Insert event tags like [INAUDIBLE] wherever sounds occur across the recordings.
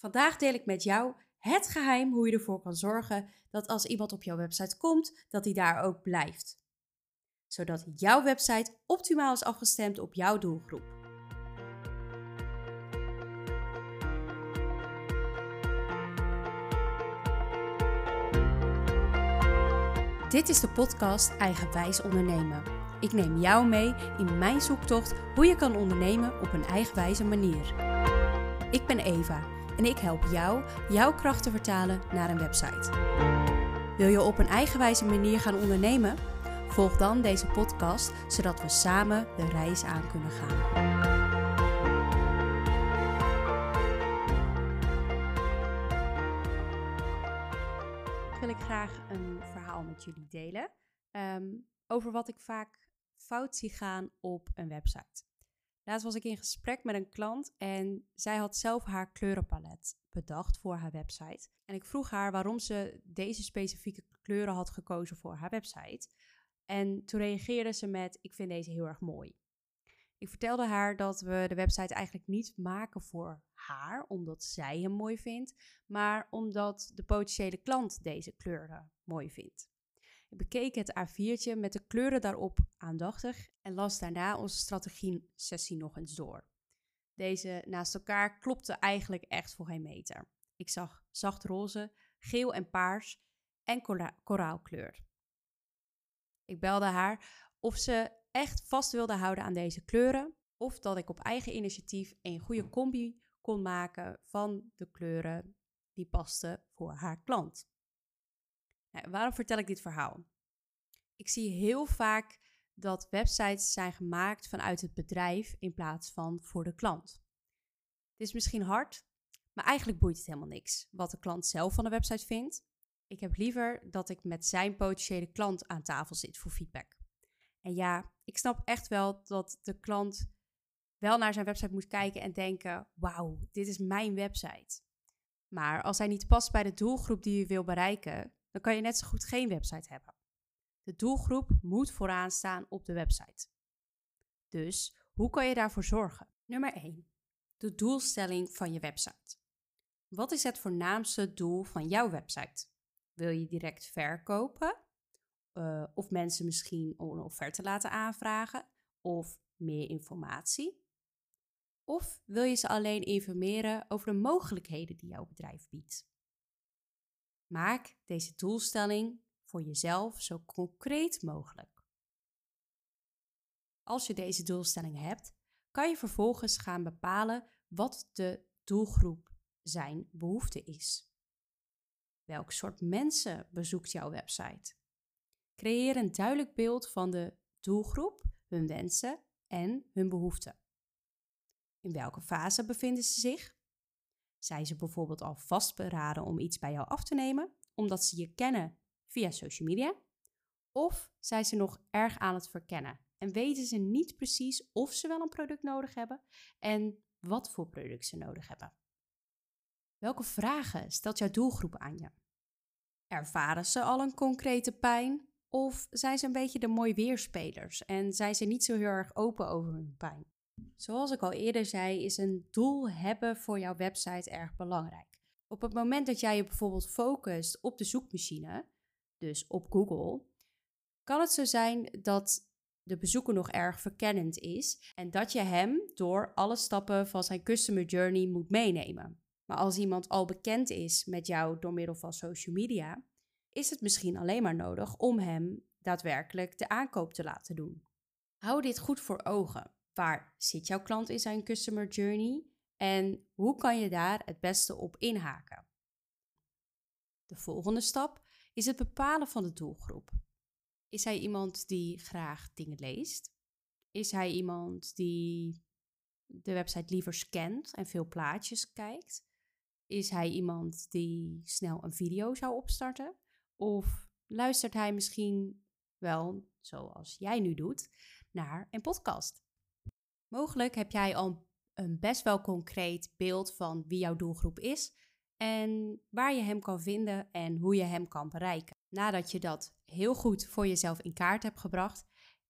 Vandaag deel ik met jou het geheim hoe je ervoor kan zorgen dat als iemand op jouw website komt, dat hij daar ook blijft. Zodat jouw website optimaal is afgestemd op jouw doelgroep. Dit is de podcast Eigenwijs Ondernemen. Ik neem jou mee in mijn zoektocht hoe je kan ondernemen op een eigenwijze manier. Ik ben Eva en ik help jou jouw kracht te vertalen naar een website. Wil je op een eigenwijze manier gaan ondernemen? Volg dan deze podcast zodat we samen de reis aan kunnen gaan. Wil ik graag een verhaal met jullie delen ehm, over wat ik vaak fout zie gaan op een website. Laatst was ik in gesprek met een klant en zij had zelf haar kleurenpalet bedacht voor haar website. En ik vroeg haar waarom ze deze specifieke kleuren had gekozen voor haar website. En toen reageerde ze met: Ik vind deze heel erg mooi. Ik vertelde haar dat we de website eigenlijk niet maken voor haar, omdat zij hem mooi vindt, maar omdat de potentiële klant deze kleuren mooi vindt. Ik bekeek het A4'tje met de kleuren daarop aandachtig en las daarna onze strategie-sessie nog eens door. Deze naast elkaar klopte eigenlijk echt voor geen meter. Ik zag zacht roze, geel en paars en koraalkleur. Ik belde haar of ze echt vast wilde houden aan deze kleuren of dat ik op eigen initiatief een goede combi kon maken van de kleuren die pasten voor haar klant. Waarom vertel ik dit verhaal? Ik zie heel vaak dat websites zijn gemaakt vanuit het bedrijf in plaats van voor de klant. Het is misschien hard, maar eigenlijk boeit het helemaal niks wat de klant zelf van de website vindt. Ik heb liever dat ik met zijn potentiële klant aan tafel zit voor feedback. En ja, ik snap echt wel dat de klant wel naar zijn website moet kijken en denken: wauw, dit is mijn website. Maar als hij niet past bij de doelgroep die je wil bereiken, dan kan je net zo goed geen website hebben. De doelgroep moet vooraan staan op de website. Dus hoe kan je daarvoor zorgen? Nummer 1. De doelstelling van je website. Wat is het voornaamste doel van jouw website? Wil je direct verkopen? Uh, of mensen misschien een offerte laten aanvragen? Of meer informatie? Of wil je ze alleen informeren over de mogelijkheden die jouw bedrijf biedt? Maak deze doelstelling voor jezelf zo concreet mogelijk. Als je deze doelstelling hebt, kan je vervolgens gaan bepalen wat de doelgroep zijn behoefte is. Welk soort mensen bezoekt jouw website? Creëer een duidelijk beeld van de doelgroep, hun wensen en hun behoeften. In welke fase bevinden ze zich? Zijn ze bijvoorbeeld al vastberaden om iets bij jou af te nemen, omdat ze je kennen via social media? Of zijn ze nog erg aan het verkennen en weten ze niet precies of ze wel een product nodig hebben en wat voor product ze nodig hebben? Welke vragen stelt jouw doelgroep aan je? Ervaren ze al een concrete pijn of zijn ze een beetje de mooi weerspelers en zijn ze niet zo heel erg open over hun pijn? Zoals ik al eerder zei, is een doel hebben voor jouw website erg belangrijk. Op het moment dat jij je bijvoorbeeld focust op de zoekmachine, dus op Google, kan het zo zijn dat de bezoeker nog erg verkennend is en dat je hem door alle stappen van zijn customer journey moet meenemen. Maar als iemand al bekend is met jou door middel van social media, is het misschien alleen maar nodig om hem daadwerkelijk de aankoop te laten doen. Hou dit goed voor ogen. Waar zit jouw klant in zijn customer journey en hoe kan je daar het beste op inhaken? De volgende stap is het bepalen van de doelgroep. Is hij iemand die graag dingen leest? Is hij iemand die de website liever scant en veel plaatjes kijkt? Is hij iemand die snel een video zou opstarten? Of luistert hij misschien wel, zoals jij nu doet, naar een podcast? Mogelijk heb jij al een best wel concreet beeld van wie jouw doelgroep is en waar je hem kan vinden en hoe je hem kan bereiken. Nadat je dat heel goed voor jezelf in kaart hebt gebracht,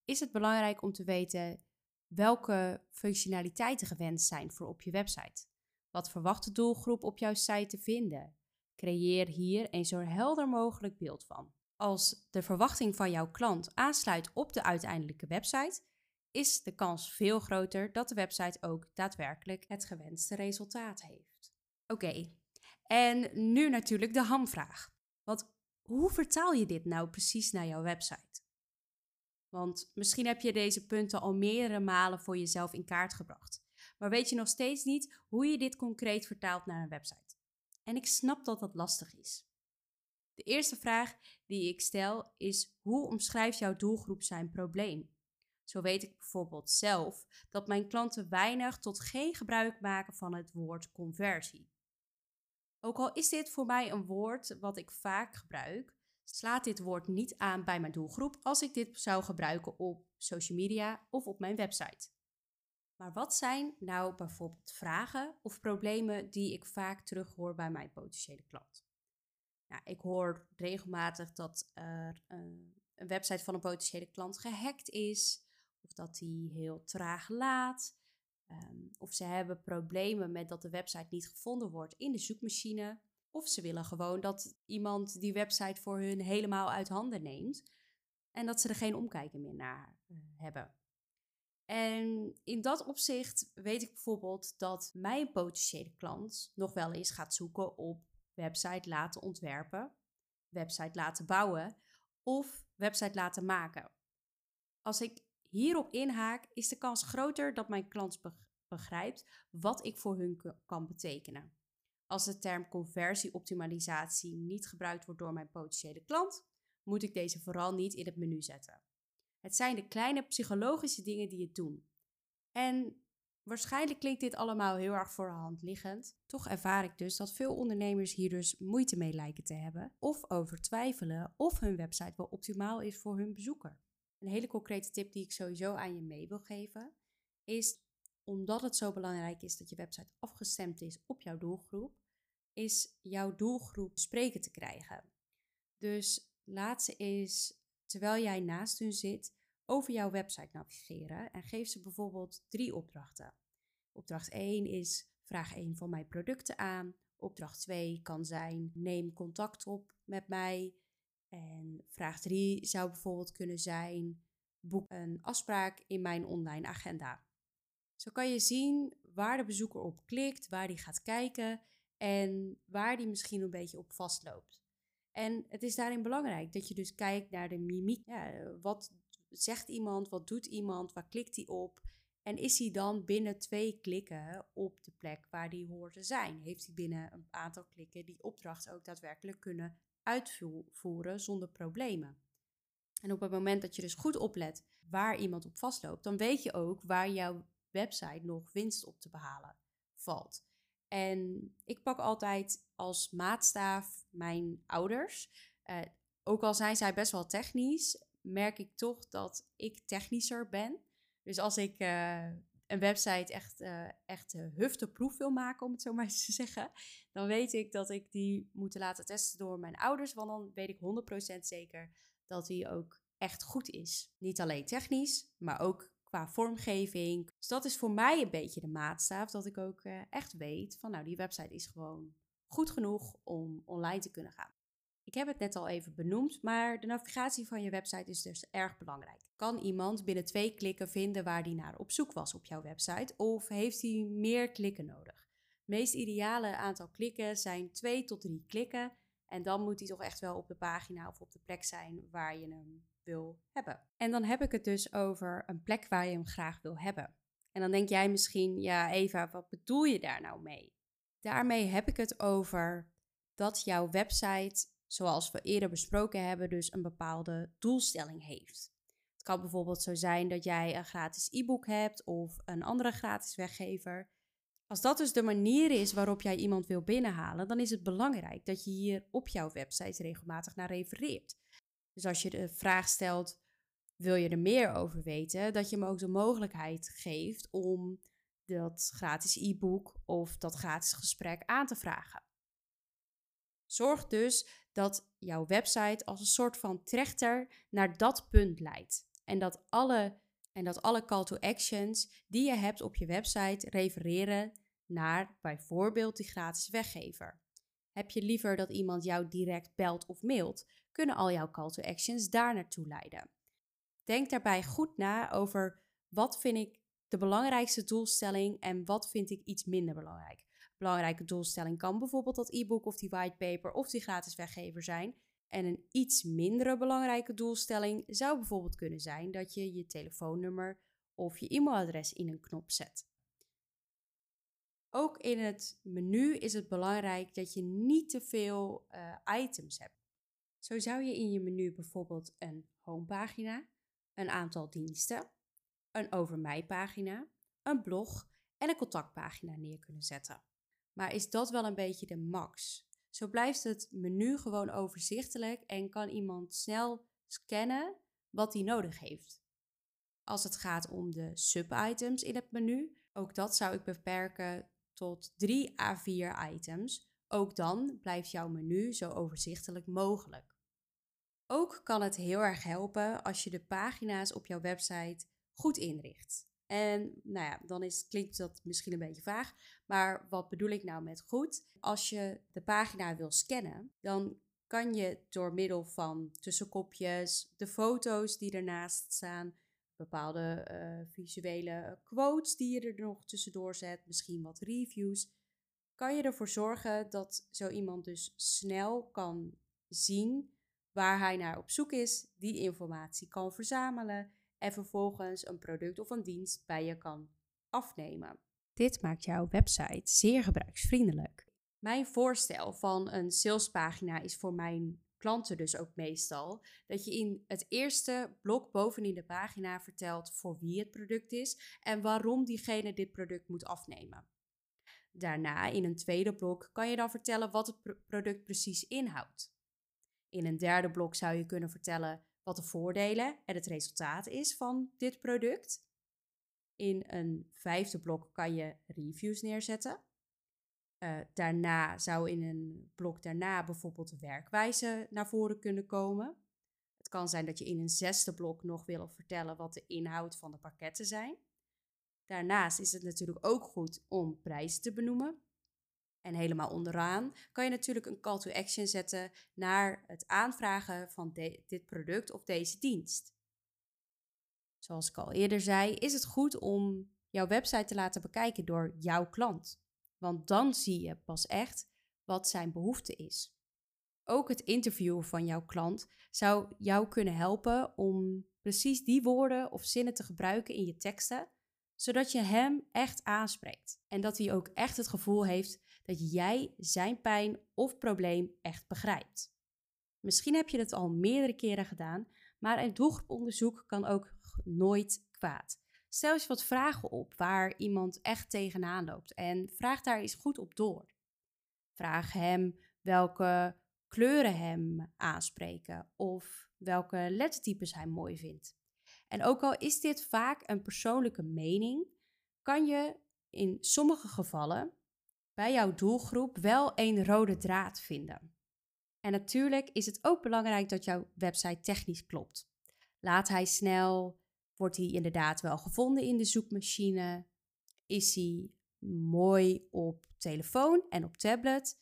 is het belangrijk om te weten welke functionaliteiten gewenst zijn voor op je website. Wat verwacht de doelgroep op jouw site te vinden? Creëer hier een zo helder mogelijk beeld van. Als de verwachting van jouw klant aansluit op de uiteindelijke website, is de kans veel groter dat de website ook daadwerkelijk het gewenste resultaat heeft. Oké, en nu natuurlijk de hamvraag. Want hoe vertaal je dit nou precies naar jouw website? Want misschien heb je deze punten al meerdere malen voor jezelf in kaart gebracht, maar weet je nog steeds niet hoe je dit concreet vertaalt naar een website. En ik snap dat dat lastig is. De eerste vraag die ik stel is: hoe omschrijft jouw doelgroep zijn probleem? Zo weet ik bijvoorbeeld zelf dat mijn klanten weinig tot geen gebruik maken van het woord conversie. Ook al is dit voor mij een woord wat ik vaak gebruik, slaat dit woord niet aan bij mijn doelgroep als ik dit zou gebruiken op social media of op mijn website. Maar wat zijn nou bijvoorbeeld vragen of problemen die ik vaak terughoor bij mijn potentiële klant? Nou, ik hoor regelmatig dat er een, een website van een potentiële klant gehackt is, of dat die heel traag laat, um, of ze hebben problemen met dat de website niet gevonden wordt in de zoekmachine, of ze willen gewoon dat iemand die website voor hun helemaal uit handen neemt en dat ze er geen omkijken meer naar uh, hebben. En in dat opzicht weet ik bijvoorbeeld dat mijn potentiële klant nog wel eens gaat zoeken op website laten ontwerpen, website laten bouwen of website laten maken. Als ik hierop inhaak, is de kans groter dat mijn klant begrijpt wat ik voor hun kan betekenen. Als de term conversieoptimalisatie niet gebruikt wordt door mijn potentiële klant, moet ik deze vooral niet in het menu zetten. Het zijn de kleine psychologische dingen die het doen. En waarschijnlijk klinkt dit allemaal heel erg voor de hand liggend. Toch ervaar ik dus dat veel ondernemers hier dus moeite mee lijken te hebben of over twijfelen of hun website wel optimaal is voor hun bezoeker. Een hele concrete tip die ik sowieso aan je mee wil geven is omdat het zo belangrijk is dat je website afgestemd is op jouw doelgroep, is jouw doelgroep spreken te krijgen. Dus laat ze eens terwijl jij naast hun zit, over jouw website navigeren en geef ze bijvoorbeeld drie opdrachten. Opdracht 1 is vraag 1 van mijn producten aan. Opdracht 2 kan zijn neem contact op met mij. En vraag 3 zou bijvoorbeeld kunnen zijn boek een afspraak in mijn online agenda. Zo kan je zien waar de bezoeker op klikt, waar die gaat kijken en waar die misschien een beetje op vastloopt. En het is daarin belangrijk dat je dus kijkt naar de mimiek. Ja, wat zegt iemand, wat doet iemand, waar klikt hij op? En is hij dan binnen twee klikken op de plek waar hij hoort te zijn? Heeft hij binnen een aantal klikken die opdracht ook daadwerkelijk kunnen uitvoeren zonder problemen? En op het moment dat je dus goed oplet waar iemand op vastloopt, dan weet je ook waar jouw website nog winst op te behalen valt. En ik pak altijd als maatstaaf mijn ouders. Uh, ook al zijn zij best wel technisch, merk ik toch dat ik technischer ben. Dus als ik uh, een website echt, uh, echt hufteproef wil maken, om het zo [LAUGHS] maar eens te zeggen, dan weet ik dat ik die moet laten testen door mijn ouders. Want dan weet ik 100% zeker dat die ook echt goed is. Niet alleen technisch, maar ook qua vormgeving. Dus dat is voor mij een beetje de maatstaaf dat ik ook uh, echt weet van nou die website is gewoon goed genoeg om online te kunnen gaan. Ik heb het net al even benoemd, maar de navigatie van je website is dus erg belangrijk. Kan iemand binnen twee klikken vinden waar hij naar op zoek was op jouw website of heeft hij meer klikken nodig? Het meest ideale aantal klikken zijn twee tot drie klikken en dan moet hij toch echt wel op de pagina of op de plek zijn waar je hem wil hebben. En dan heb ik het dus over een plek waar je hem graag wil hebben. En dan denk jij misschien, ja Eva, wat bedoel je daar nou mee? Daarmee heb ik het over dat jouw website, zoals we eerder besproken hebben, dus een bepaalde doelstelling heeft. Het kan bijvoorbeeld zo zijn dat jij een gratis e-book hebt of een andere gratis weggever. Als dat dus de manier is waarop jij iemand wil binnenhalen, dan is het belangrijk dat je hier op jouw website regelmatig naar refereert. Dus als je de vraag stelt, wil je er meer over weten, dat je hem ook de mogelijkheid geeft om dat gratis e-book of dat gratis gesprek aan te vragen. Zorg dus dat jouw website als een soort van trechter naar dat punt leidt. En dat alle, en dat alle call to actions die je hebt op je website refereren naar bijvoorbeeld die gratis weggever. Heb je liever dat iemand jou direct belt of mailt, kunnen al jouw call to actions daar naartoe leiden. Denk daarbij goed na over wat vind ik de belangrijkste doelstelling en wat vind ik iets minder belangrijk. Belangrijke doelstelling kan bijvoorbeeld dat e-book of die whitepaper of die gratis weggever zijn. En een iets mindere belangrijke doelstelling zou bijvoorbeeld kunnen zijn dat je je telefoonnummer of je e-mailadres in een knop zet. Ook in het menu is het belangrijk dat je niet te veel uh, items hebt. Zo zou je in je menu bijvoorbeeld een homepagina, een aantal diensten, een over mij pagina, een blog en een contactpagina neer kunnen zetten. Maar is dat wel een beetje de max? Zo blijft het menu gewoon overzichtelijk en kan iemand snel scannen wat hij nodig heeft. Als het gaat om de sub-items in het menu, ook dat zou ik beperken tot 3 à 4 items. Ook dan blijft jouw menu zo overzichtelijk mogelijk. Ook kan het heel erg helpen als je de pagina's op jouw website goed inricht. En nou ja, dan is, klinkt dat misschien een beetje vaag, maar wat bedoel ik nou met goed? Als je de pagina wil scannen, dan kan je door middel van tussenkopjes, de foto's die ernaast staan, bepaalde uh, visuele quotes die je er nog tussendoor zet, misschien wat reviews, kan je ervoor zorgen dat zo iemand dus snel kan zien waar hij naar op zoek is, die informatie kan verzamelen en vervolgens een product of een dienst bij je kan afnemen. Dit maakt jouw website zeer gebruiksvriendelijk. Mijn voorstel van een salespagina is voor mijn klanten dus ook meestal dat je in het eerste blok bovenin de pagina vertelt voor wie het product is en waarom diegene dit product moet afnemen. Daarna in een tweede blok kan je dan vertellen wat het product precies inhoudt. In een derde blok zou je kunnen vertellen wat de voordelen en het resultaat is van dit product. In een vijfde blok kan je reviews neerzetten. Uh, daarna zou in een blok daarna bijvoorbeeld werkwijze naar voren kunnen komen. Het kan zijn dat je in een zesde blok nog wil vertellen wat de inhoud van de pakketten zijn. Daarnaast is het natuurlijk ook goed om prijzen te benoemen. En helemaal onderaan kan je natuurlijk een call to action zetten naar het aanvragen van dit product of deze dienst. Zoals ik al eerder zei, is het goed om jouw website te laten bekijken door jouw klant. Want dan zie je pas echt wat zijn behoefte is. Ook het interviewen van jouw klant zou jou kunnen helpen om precies die woorden of zinnen te gebruiken in je teksten, zodat je hem echt aanspreekt. En dat hij ook echt het gevoel heeft dat jij zijn pijn of probleem echt begrijpt. Misschien heb je het al meerdere keren gedaan, maar een doelgroeponderzoek kan ook nooit kwaad. Stel eens wat vragen op waar iemand echt tegenaan loopt en vraag daar eens goed op door. Vraag hem welke kleuren hem aanspreken of welke lettertypes hij mooi vindt. En ook al is dit vaak een persoonlijke mening, kan je in sommige gevallen bij jouw doelgroep wel een rode draad vinden. En natuurlijk is het ook belangrijk dat jouw website technisch klopt. Laat hij snel, wordt hij inderdaad wel gevonden in de zoekmachine? Is hij mooi op telefoon en op tablet?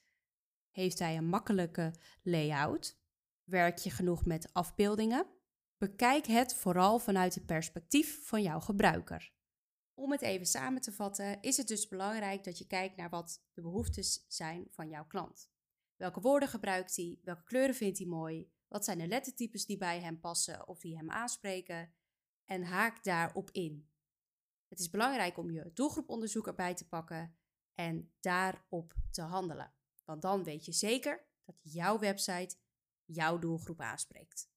Heeft hij een makkelijke layout? Werk je genoeg met afbeeldingen? Bekijk het vooral vanuit het perspectief van jouw gebruiker. Om het even samen te vatten, is het dus belangrijk dat je kijkt naar wat de behoeftes zijn van jouw klant. Welke woorden gebruikt hij? Welke kleuren vindt hij mooi? Wat zijn de lettertypes die bij hem passen of die hem aanspreken? En haak daarop in. Het is belangrijk om je doelgroeponderzoek erbij te pakken en daarop te handelen. Want dan weet je zeker dat jouw website jouw doelgroep aanspreekt.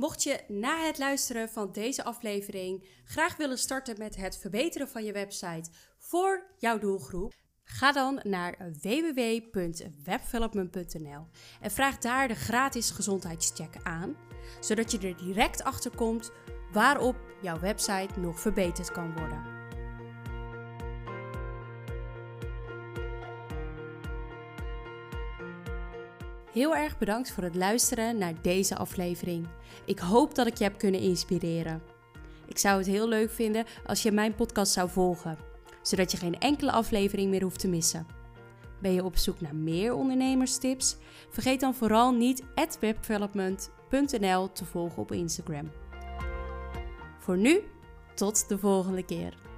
Mocht je na het luisteren van deze aflevering graag willen starten met het verbeteren van je website voor jouw doelgroep, ga dan naar www.webdevelopment.nl en vraag daar de gratis gezondheidscheck aan, zodat je er direct achter komt waarop jouw website nog verbeterd kan worden. Heel erg bedankt voor het luisteren naar deze aflevering. Ik hoop dat ik je heb kunnen inspireren. Ik zou het heel leuk vinden als je mijn podcast zou volgen. zodat je geen enkele aflevering meer hoeft te missen. Ben je op zoek naar meer ondernemerstips? Vergeet dan vooral niet webdevelopment.nl te volgen op Instagram. Voor nu, tot de volgende keer.